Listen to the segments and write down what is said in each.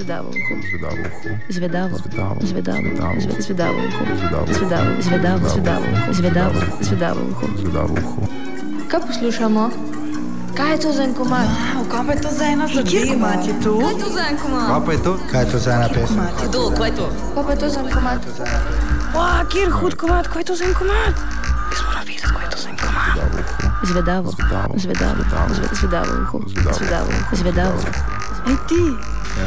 Zvedavo. Zvedavo. Zvedavo. Zvedavo. Zve- Zvedavoho. Zvedavo. Zvedavo. Zvedavo. Zvedavo. Zvedavoho. Zvedavoho. Kaj poslušamo? Kaj je to za en komad? Wow, kaj pa je to za ena zadeva? komat je to? Kaj je to za en komad? Kaj pa je to? Kaj je to za ena pesem? Kdo, kaj je to? Kaj pa je to za en komad? Wow, kjer hud komat, kaj je to za en komat? Jaz moram vedeti, kaj je to za en komat. Zvedavo. Zvedavo. Zvedavo. Zve- Zvedavo. Zvedavo. Zvedavo. Ej ti, Ja?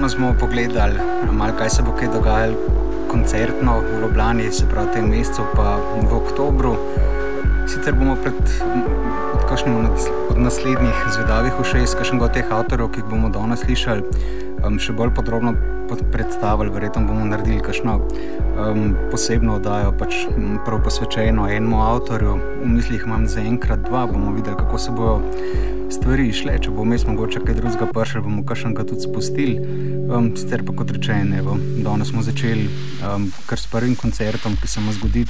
Danes smo pogledali, malo kaj se bo kaj dogajalo koncertno v Ljubljani, se pravi v tem mesecu, pa v oktobru. Sicer bomo pred kakšnim od naslednjih zvedavih ušes, kakšen od teh avtorjev, ki jih bomo danes slišali, um, še bolj podrobno predstavili, verjetno bomo naredili kakšno um, posebno oddajo, pač prav posvečeno enemu avtorju. V mislih imam za enkrat dva, bomo videli, kako se bodo stvari išle. Če bo vmes mogoče kaj drugega pršel, bomo kakšnega tudi spustili. Um, sicer pa kot rečeno, danes smo začeli um, kar s prvim koncertom, ki se mu zgodi.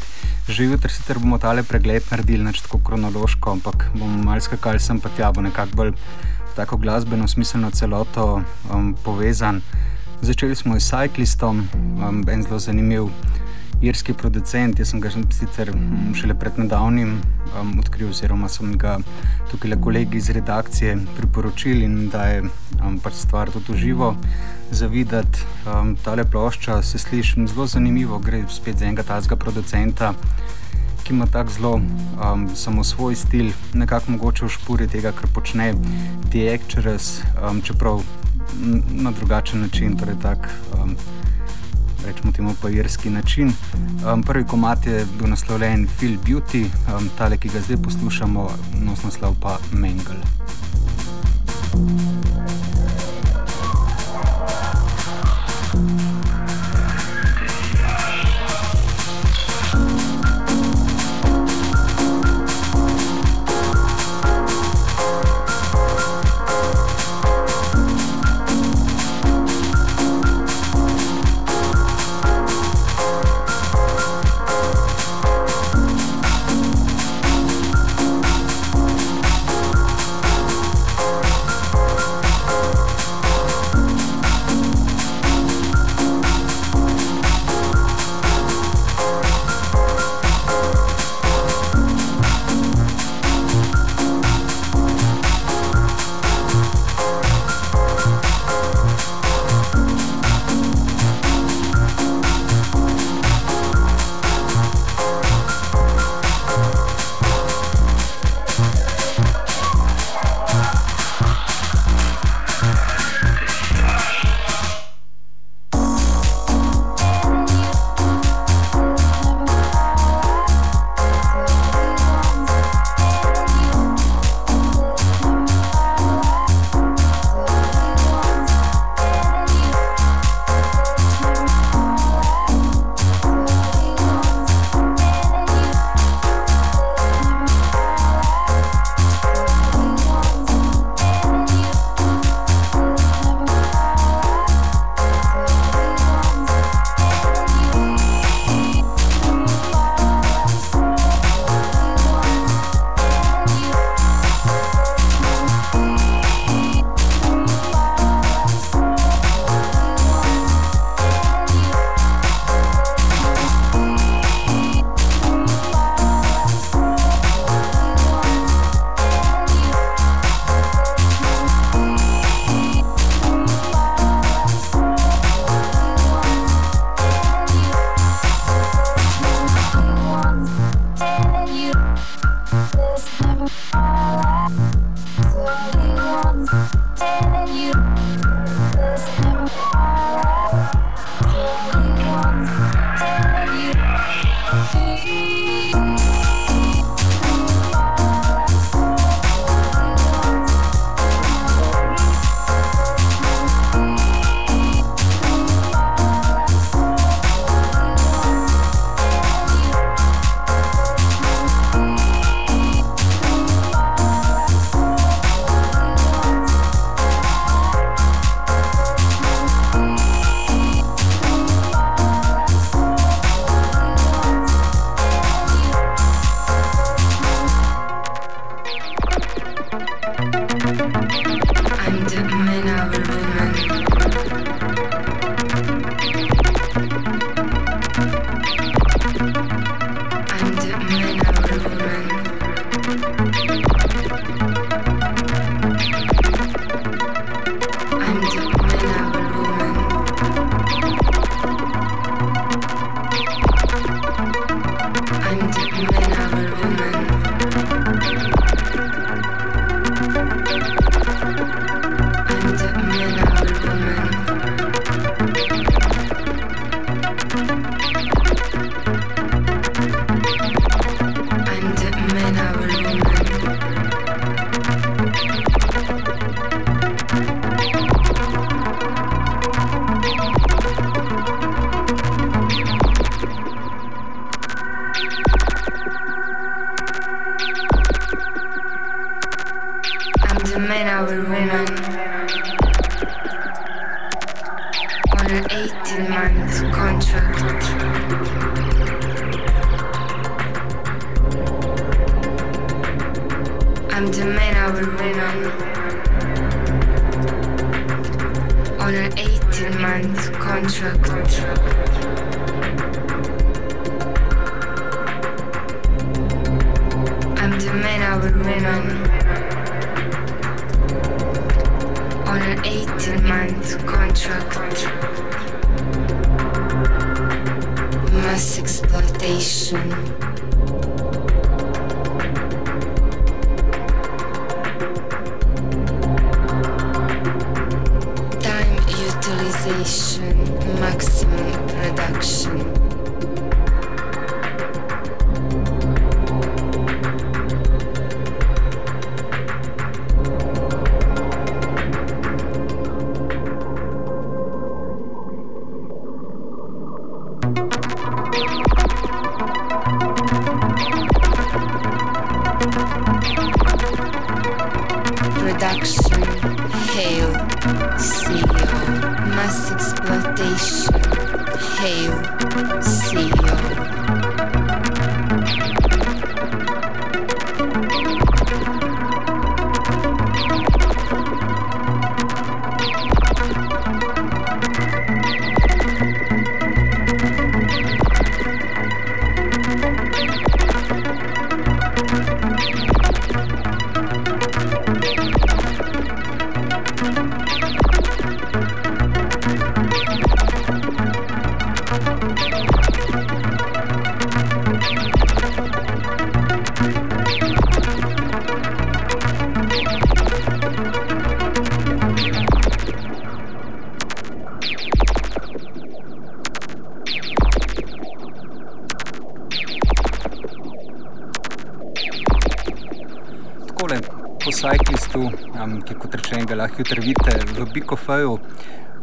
Že jutri sicer bomo tale pregled naredili, neč tako kronološko, ampak bomo malce skakali sem pa tja, bo nekako bolj tako glasbeno smiselno celoto um, povezan. Začeli smo s Cyclistom, um, en zelo zanimiv irski producent. Jaz sem ga sicer um, šele pred nedavnim um, odkril, oziroma so mi ga tukaj le kolegi iz redakcije priporočili da je um, pač stvar tudi živo zavideti. Um, tale plošča se sliši zelo zanimivo, gre spet za enega tazga producenta. Ki ima tako zelo um, samo svoj stil, nekako mogoče v špuri tega, kar počne The Actress, um, čeprav na drugačen način, torej tak, um, rečemo temu pa irski način. Um, prvi komat je bil naslovljen Feel Beauty, um, tale, ki ga zdaj poslušamo, nos naslov pa Mengel. production, hail, CEO. mass exploitation, hail, CEO. Vidite v Bikofeju.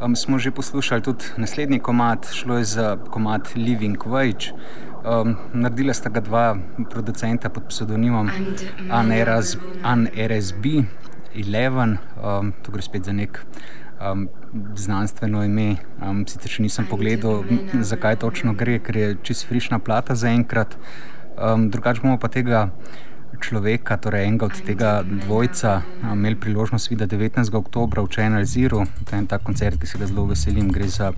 Um, smo že poslušali tudi naslednji komat, šlo je za komat Living Wage. Um, naredila sta ga dva producenta pod pseudonimom ANRSB 11. Um, to gre spet za nek um, znanstveno ime. Um, sicer še nisem pogledal, zakaj točno gre, ker je čist frišna plata zaenkrat. Um, drugače bomo pa tega človeka, torej enega od tega dvojca, imeli priložnost videti 19. oktober v Channel Zero. To je en tak koncert, ki se ga zelo veselim. Gre za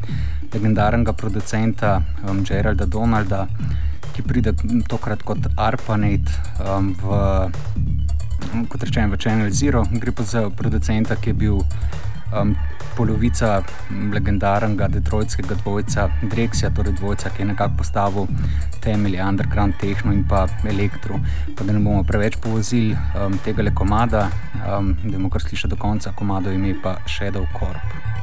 legendarnega producenta um, Geralda Donalda, ki pride tokrat kot Arpanet um, v, kot rečem, v Channel Zero. Gre pa za producenta, ki je bil um, polovica legendarnega detroitskega dvojca Drexia, torej dvojca, ki je nekako postavil temelje underground tehno in pa elektro. Pa da ne bomo preveč povozili um, tega le komada, um, da bomo kar slišali do konca, komado ime pa Shadow Corp.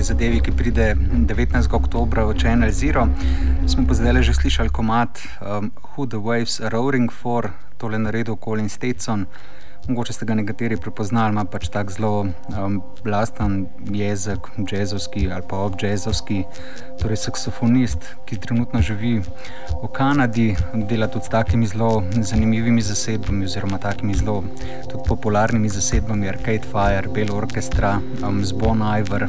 torej zadevi, ki pride 19. oktober v Channel Zero, smo pa zdaj že slišali komat um, Who the Waves are Roaring for, tole naredil Colin Stetson. Mogoče ste ga nekateri prepoznali, ima pač tako zelo um, blasten jezik, jazzovski ali pa objazzovski, torej saksofonist, ki trenutno živi v Kanadi, dela tudi s takimi zelo zanimivimi zasedbami, oziroma takimi zelo popularnimi zasedbami, Arcade Fire, Bell Orchestra, um, Zbon Ivor.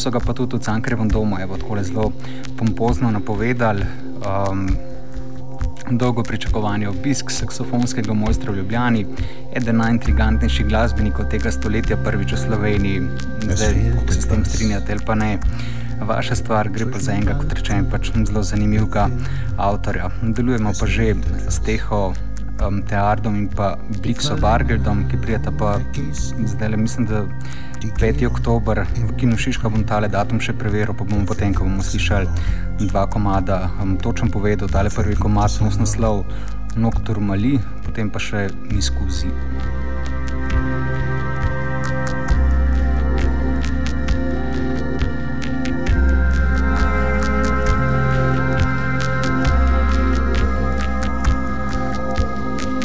So ga pa tudi v Cankrevem domu, evo, tako zelo pompozno napovedali. Um, dolgo pričakovani obisk saksofonskega mojstra v Ljubljani, eden najintrigantnejših glasbenikov tega stoletja, prvič v Sloveniji. Zdaj, kako se s tem strinjate ali pa ne. Vaša stvar gre pa za enega, kot rečem, pač zelo zanimivega avtorja. Delujemo pa že s teho um, Teardom in pa Blixo Bargeldom, ki prijeta pa zdaj le mislim, da 5. oktober v Kinu Šiška bom tale datum še preveril, pa bomo potem, ko bomo slišali dva komada, um, točno povedal, tale prvi komad, nos naslov Noctur Mali, potem pa še Miskuzi.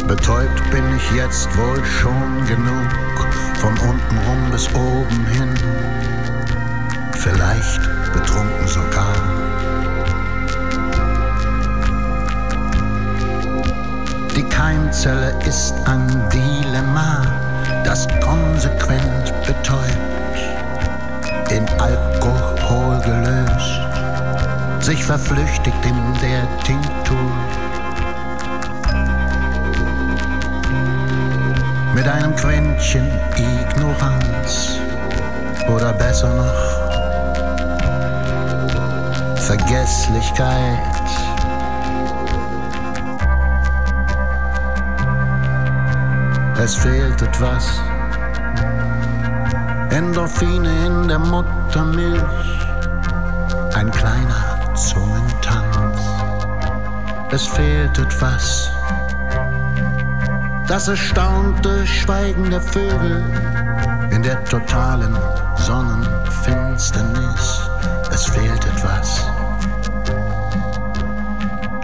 Betäubt bin ich jetzt wohl schon genug, von unten rum bis oben hin, vielleicht betrunken sogar. Die Keimzelle ist ein Dilemma, das konsequent betäubt, in Alkohol gelöst, sich verflüchtigt in der Tinktur Quäntchen Ignoranz oder besser noch Vergesslichkeit. Es fehlt etwas, Endorphine in der Muttermilch, ein kleiner Zungentanz. Es fehlt etwas, das erstaunte Schweigen der Vögel in der totalen Sonnenfinsternis. Es fehlt etwas.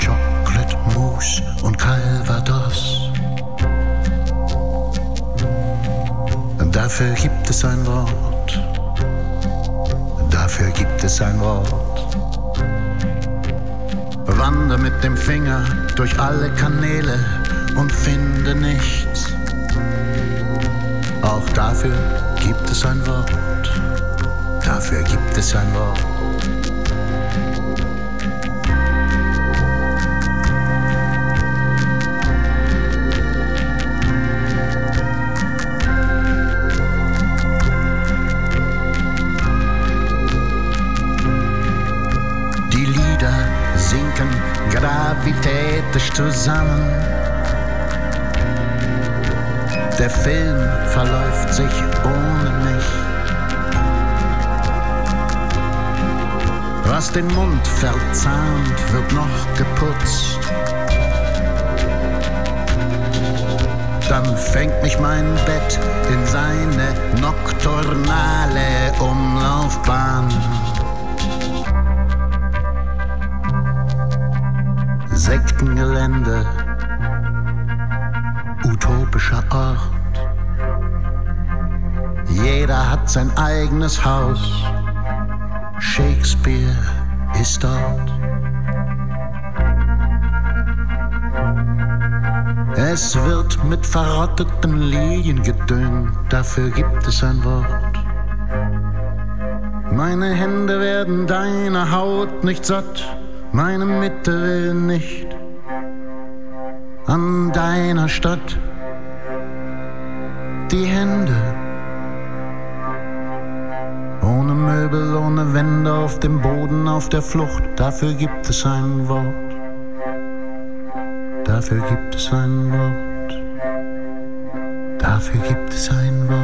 Chocolate Mousse und Calvados. Und dafür gibt es ein Wort. Dafür gibt es ein Wort. Wander mit dem Finger durch alle Kanäle und finde nichts. Auch dafür gibt es ein Wort. Dafür gibt es ein Wort. Die Lieder sinken gravitätisch zusammen. Der Film verläuft sich ohne mich. Was den Mund verzahnt, wird noch geputzt. Dann fängt mich mein Bett in seine nokturnale Umlaufbahn. Sektengelände, utopischer Ort. Jeder hat sein eigenes Haus. Shakespeare ist dort. Es wird mit verrotteten Lilien gedüngt, dafür gibt es ein Wort. Meine Hände werden deiner Haut nicht satt, meine Mitte will nicht an deiner Stadt. Die Hände dem Boden, auf der Flucht, dafür gibt es ein Wort. Dafür gibt es ein Wort. Dafür gibt es ein Wort.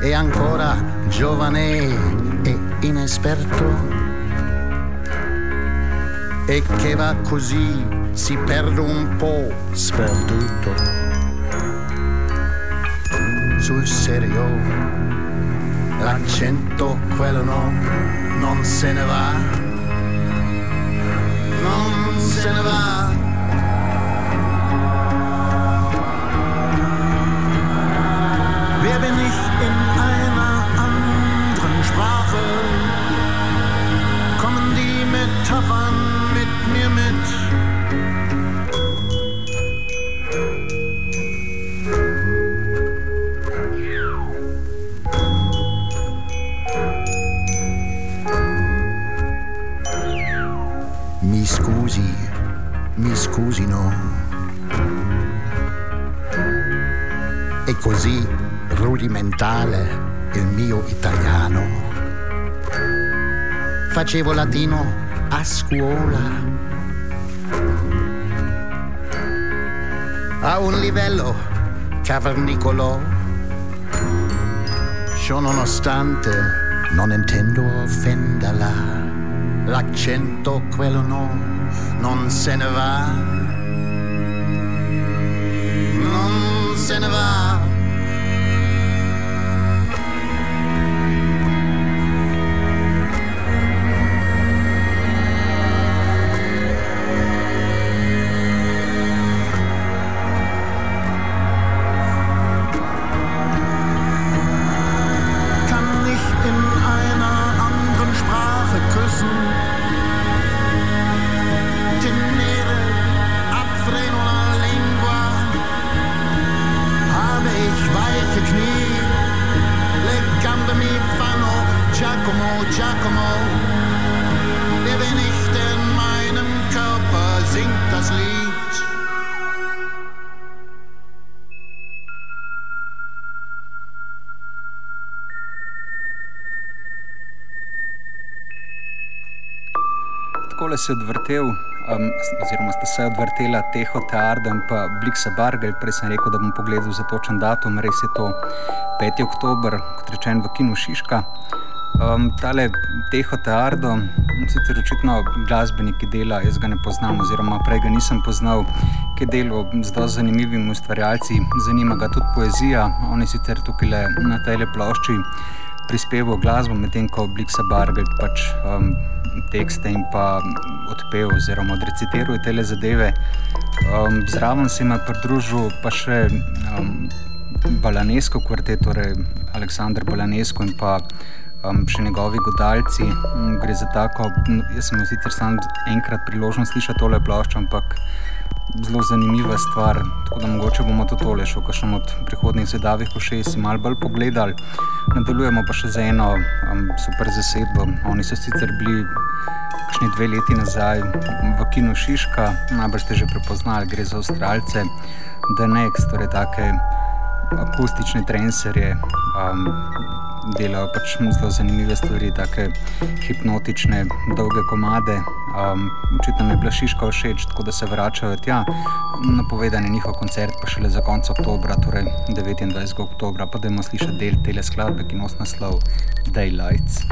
È ancora giovane e inesperto. E che va così si perde un po' sperduto. Sul serio, l'accento quello no, non se ne va. Non se ne va. Rudimentale il mio italiano. Facevo latino a scuola. A un livello cavernicolo. Ciò nonostante non intendo offenderla. L'accento quello no, non se ne va. Non se ne va. Takole se odvrtel, um, oziroma sta se odvrtela Teho Teardo in pa Bliksa Bargel. Prej sem rekel, da bom pogledal za točen datum, res je to 5. oktober, kot rečen v Kinu Šiška. Um, tale Teho Teardo, sicer očitno glasbenik, ki dela, jaz ga ne poznam, oziroma prej ga nisem poznal, ki je delal z zelo zanimivimi ustvarjalci, zanima ga tudi poezija. On je sicer tukaj le na tej plošči prispeval glasbo, medtem ko Bliksa Bargel pač um, tekste in pa odpev oziroma odrecitiral te zadeve. Um, zraven se jim je pridružil pa še um, Balanesko kvartet, torej Aleksandr Balanesko in pa um, še njegovi godalci. Um, gre za tako, jaz sem sicer sam enkrat priložnost slišati tole ploščo, ampak zelo zanimiva stvar. Tako da mogoče bomo to tole še v kakšnem od prihodnjih zadavih ušes malo bolj pogledali. Nadaljujemo pa še z eno um, super zasedbo. Oni so sicer bili kakšni dve leti nazaj v Kinu Šiška, najbrž ste že prepoznali, gre za Avstralce, The Next, torej take akustične trenserje. Um, Delajo pač zelo zanimive stvari, tako hipnotične, dolge komade. Um, očitno mi je bila šiška všeč, tako da se vračajo tja. Napovedan je njihov koncert, pa šele za konec oktobra, torej 29. oktobra, pa da imamo slišati del te skladbe, ki nosi naslov Daylights.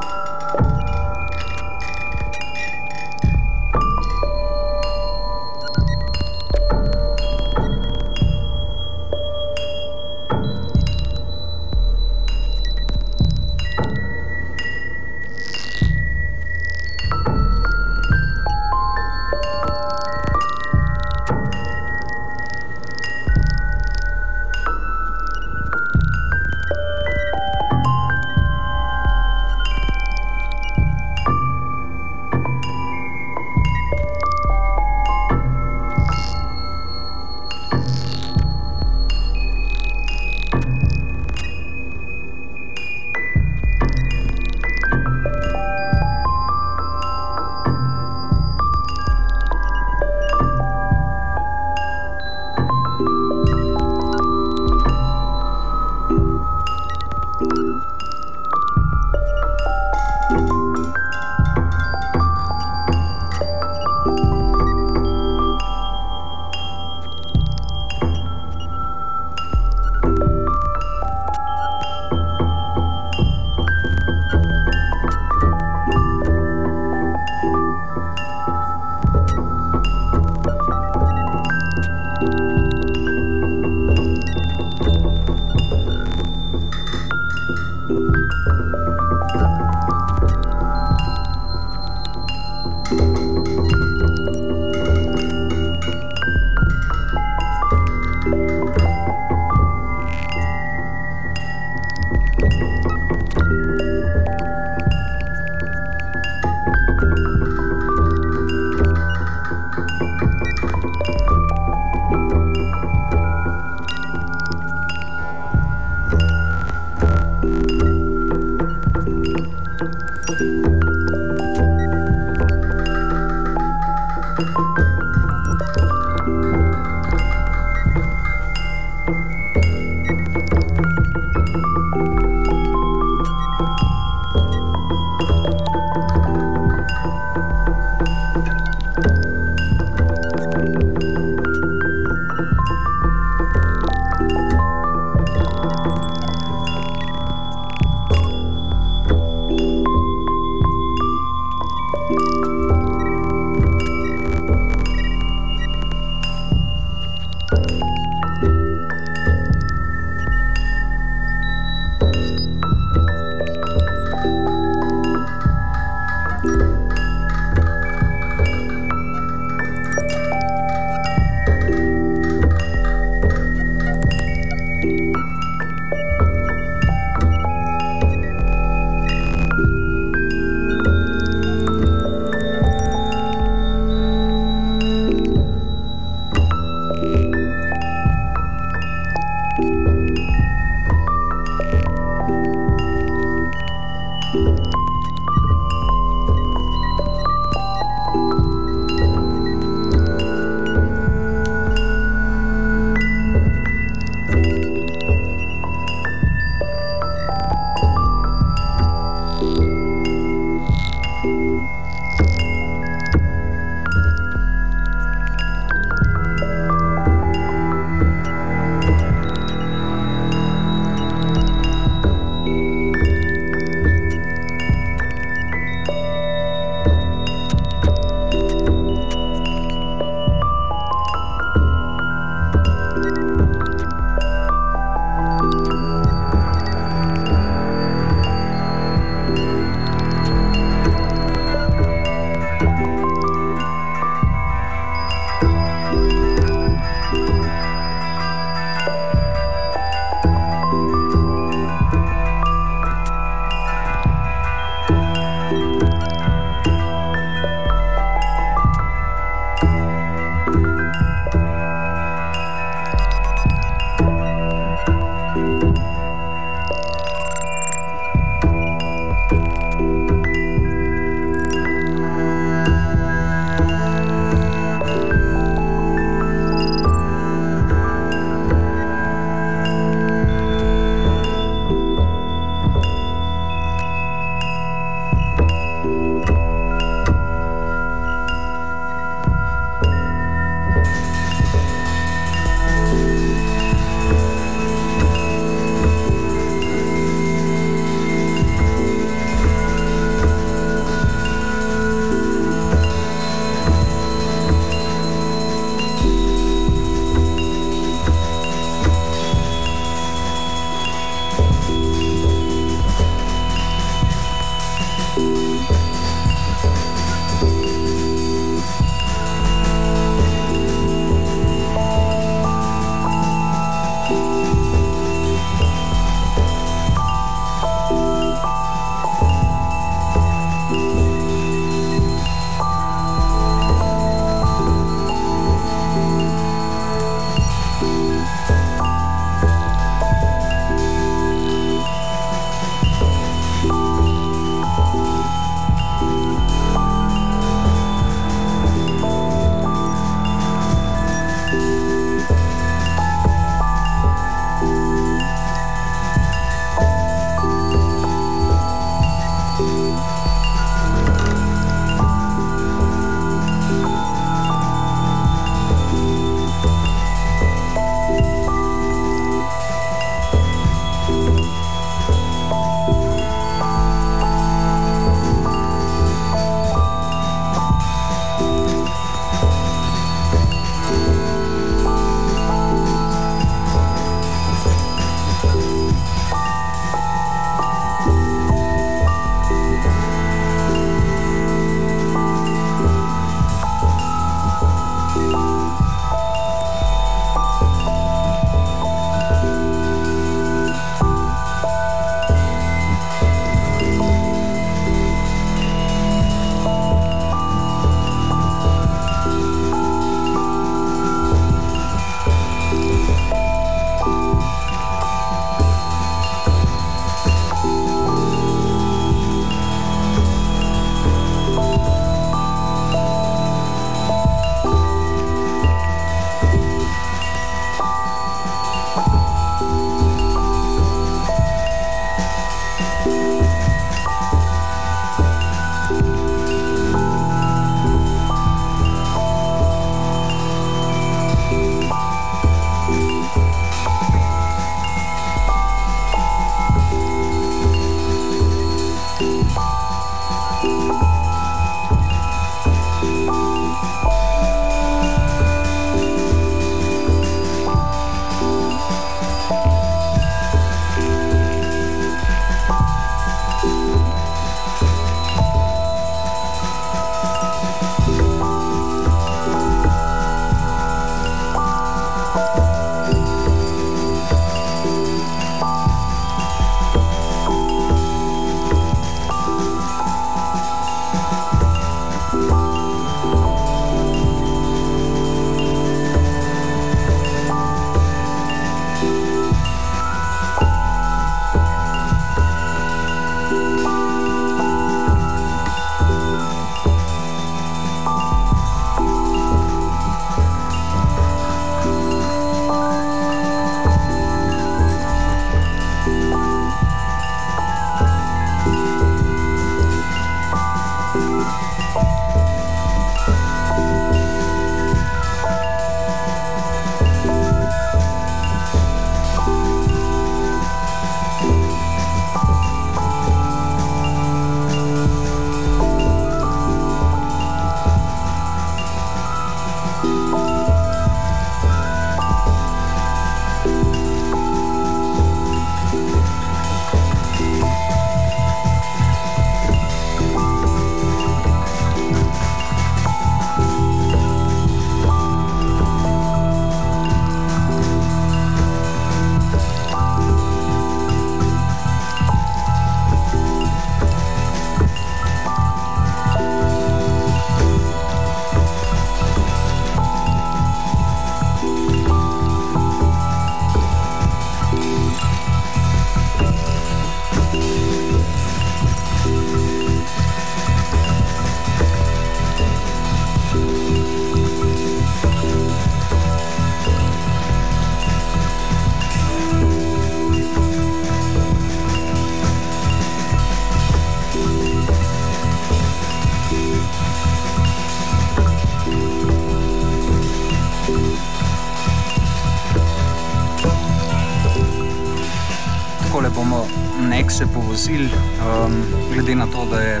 Vozil, um, glede na to, da je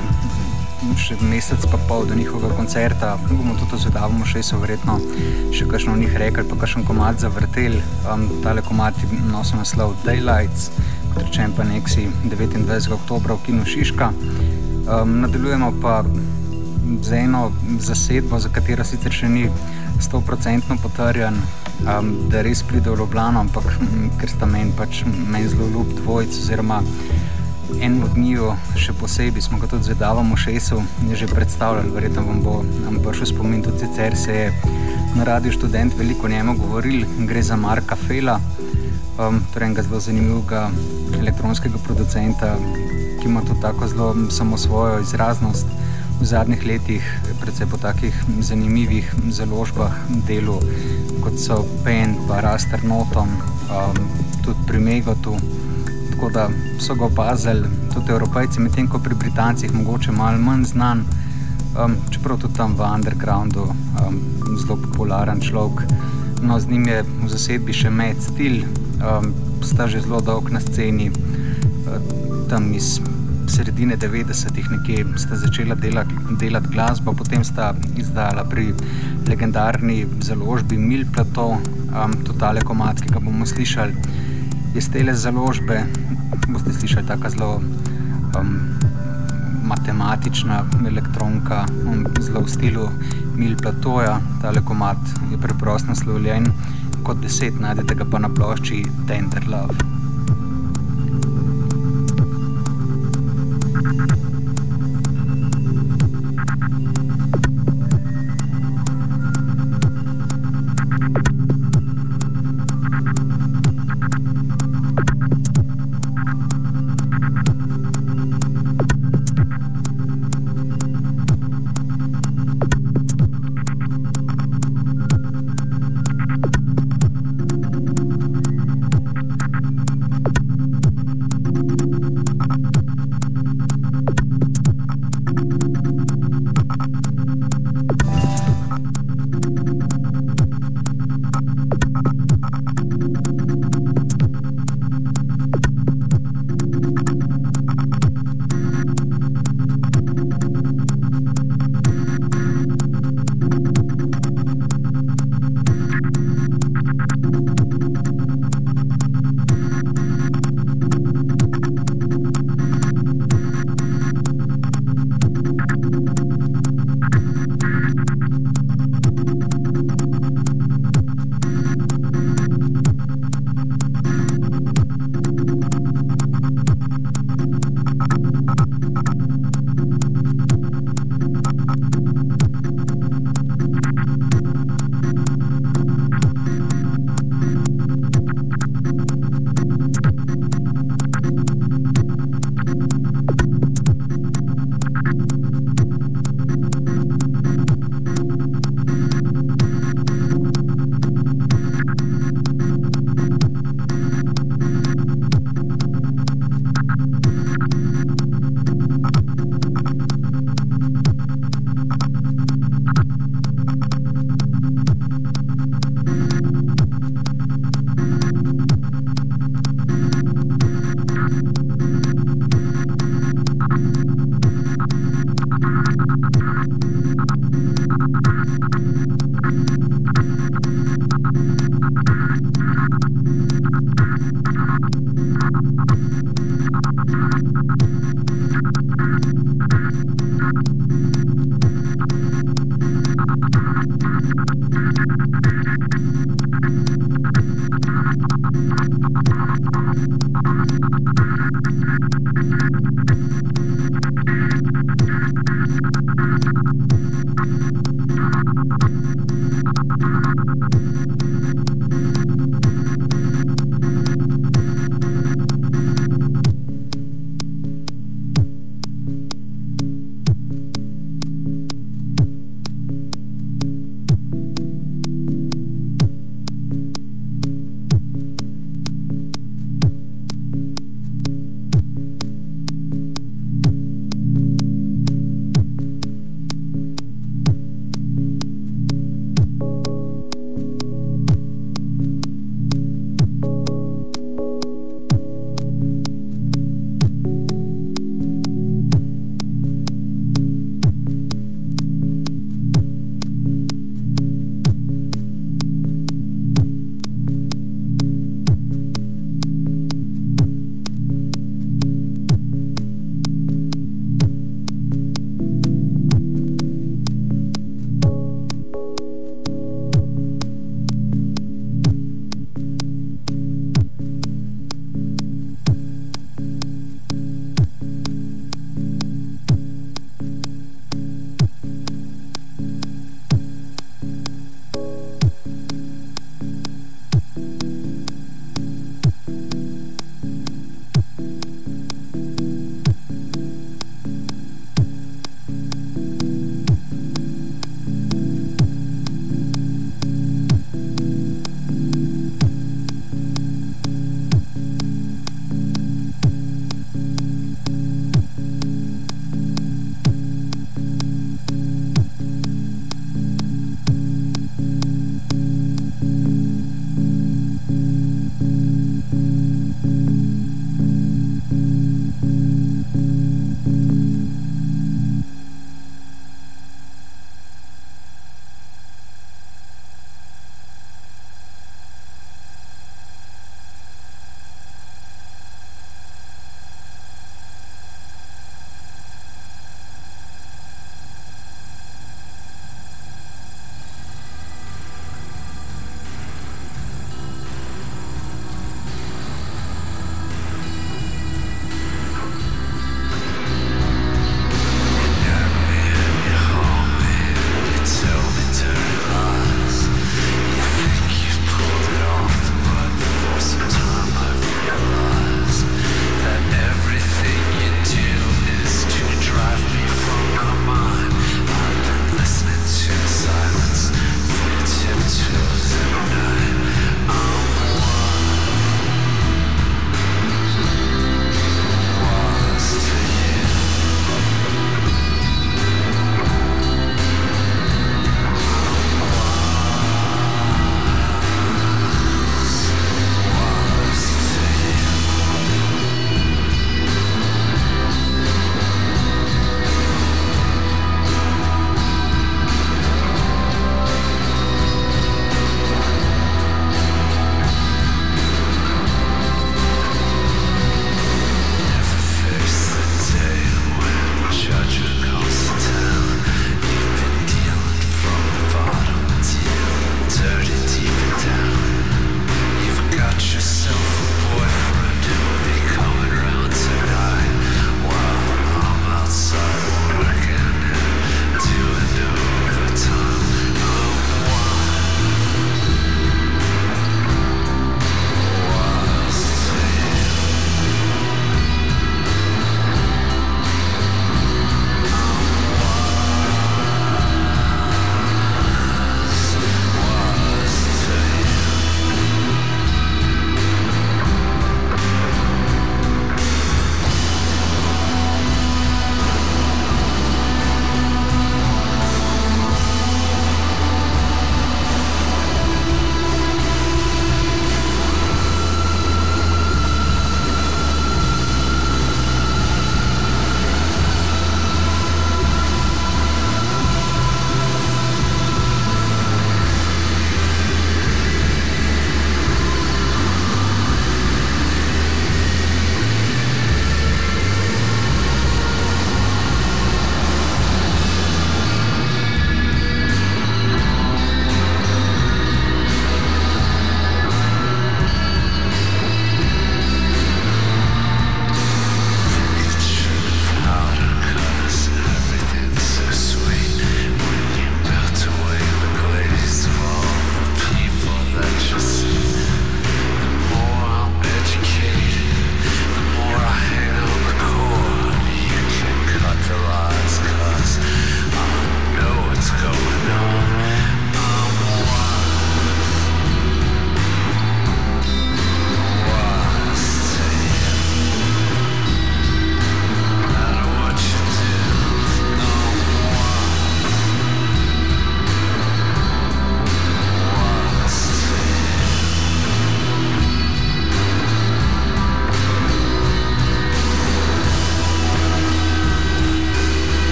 še mesec pa pol do njihovega koncerta, bomo tudi zvedavamo še so verjetno še kakšno v njih rekli, pa kakšen komad zavrtel. Um, tale komad nosi naslov Daylights, kot rečem pa neksi 29. oktober v Kinu Šiška. Um, nadaljujemo pa z eno zasedbo, za katero sicer še ni 100% potrjen, um, da res pride v Ljubljano, ampak ker sta meni pač men zelo ljub dvojc, oziroma en od njiju, še posebej smo ga tudi zvedavamo v šesu, je že predstavljal, verjetno vam bo nam prišel spomin, tudi sicer se je na radiju študent veliko o njemu govoril, gre za Marka Fela, um, torej enega zelo zanimivega elektronskega producenta, ki ima tudi tako zelo samo svojo izraznost. V zadnjih letih, predvsem po takih zanimivih založbah, delu, kot so Pen, pa Raster Noton, um, tudi pri Megotu. Tako da so ga opazili tudi Evropejci, medtem ko pri Britancih mogoče malo manj znan, um, čeprav tudi tam v undergroundu um, zelo popularen človek. No, z njim je v zasedbi še med stil, um, sta že zelo dolg na sceni, uh, tam iz sredine 90-ih nekje sta začela delati, delati glasbo, potem sta izdala pri legendarni založbi Mil Plato, um, totale komat, ki ga bomo slišali. Iz tele založbe boste slišali tako zelo um, matematična elektronka, um, zelo v stilu Mil Platoja. Tale komat je preprosto naslovljen kot deset, najdete ga pa na plošči Tender Love.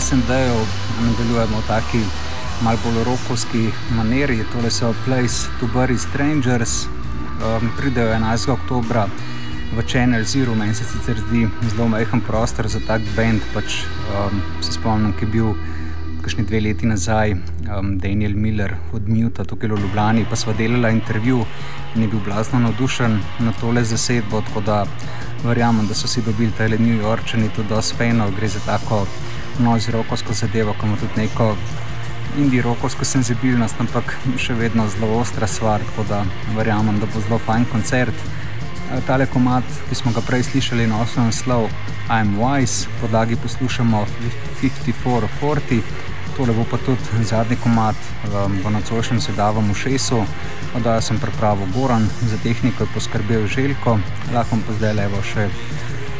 SND-ju nadaljujemo v taki malo bolj rokovski maniri. Tole so Place to Bury Strangers, um, pridejo 11. oktober v Channel Zero, meni se sicer zdi zelo majhen prostor za tak bend. Pač, um, se spomnim, ki je bil kakšni dve leti nazaj um, Daniel Miller od Muta tukaj v Ljubljani, pa sva delala intervju in je bil blazno navdušen na tole zasedbo. Tako da verjamem, da so si dobili te New Yorkčani tudi dosti fajno, gre za tako nozi rokovsko zadevo, ki ima tudi neko. Indi rokovsko senzibilnost, ampak še vedno zelo ostra stvar, tako da verjamem, da bo zelo fajn koncert. Tale komat, ki smo ga prej slišali na osnovnem slovu, I'm Wise, podlagi poslušamo 54-40, tole bo pa tudi zadnji komat v nocojšnjem sedavom v Šesu, oddaja sem pripravil Goran, za tehniko je poskrbel Željko, lahko pa zdaj levo še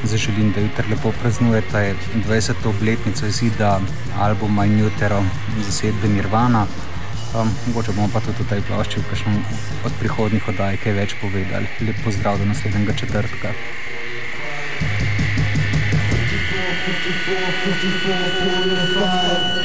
zaželim, da jutri lepo praznujete 20. obletnico izida albuma In Utero zasedbe Nirvana. Um, mogoče bomo pa tudi v tej plošči v kakšnem od prihodnjih oddaj kaj več povedali. Lep pozdrav do naslednjega četrtka. 54, 54, 45.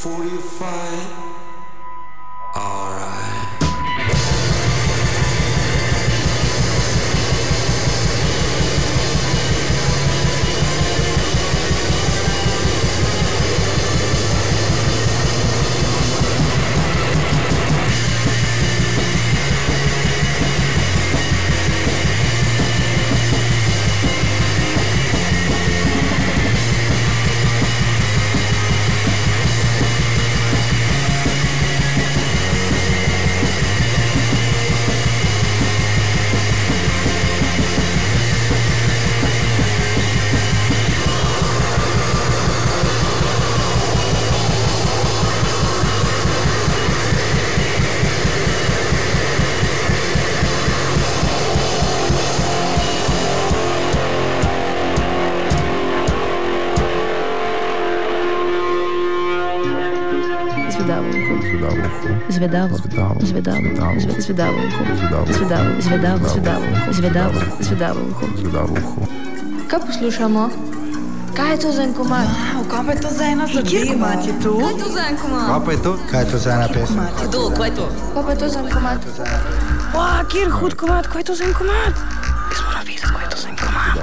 forty-five. Alright. zvedavo, zvedavo, zvedavo, zvedavo, zvedavo uho, zvedavo, zvedavo, zvedavo, zvedavo, zvedavo uho, zvedavo uho. Kaj poslušamo? Kaj je to za en komad? Wow, kaj pa je to za ena zadeva? Kjer komad je to? Kaj je to za en komad? Kaj pa je to? Kaj je to za ena pesem? Kdo, kaj je to? Kaj pa je to za en komad? Wow, kjer hud komad, kaj je to za en komad? Jaz moram videti, kaj je to za en komad.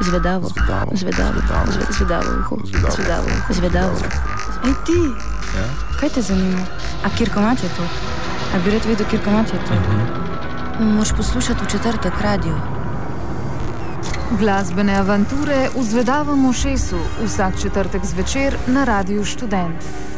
Zvedavo, zvedavo, zvedavo, zvedavo, zvedavo, zvedavo. Ej ti, kaj te zanima? A kjer komat je to? A bi rad vedel, kjer komat je to? Moš poslušati v četrtek radio. Glasbene avanture v Zvedavem Ošesu vsak četrtek zvečer na Radiu Študent.